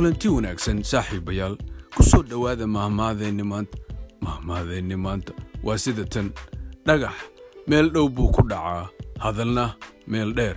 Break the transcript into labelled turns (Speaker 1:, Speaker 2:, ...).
Speaker 1: kulanti wanaagsan saaxiibayaal ku soo dhowaada mahmahadeenni maanta. Mahmahadeenni maanta waa sida tan. Dhagax meel dhow buu ku dhacaa. Hadalna meel dheer.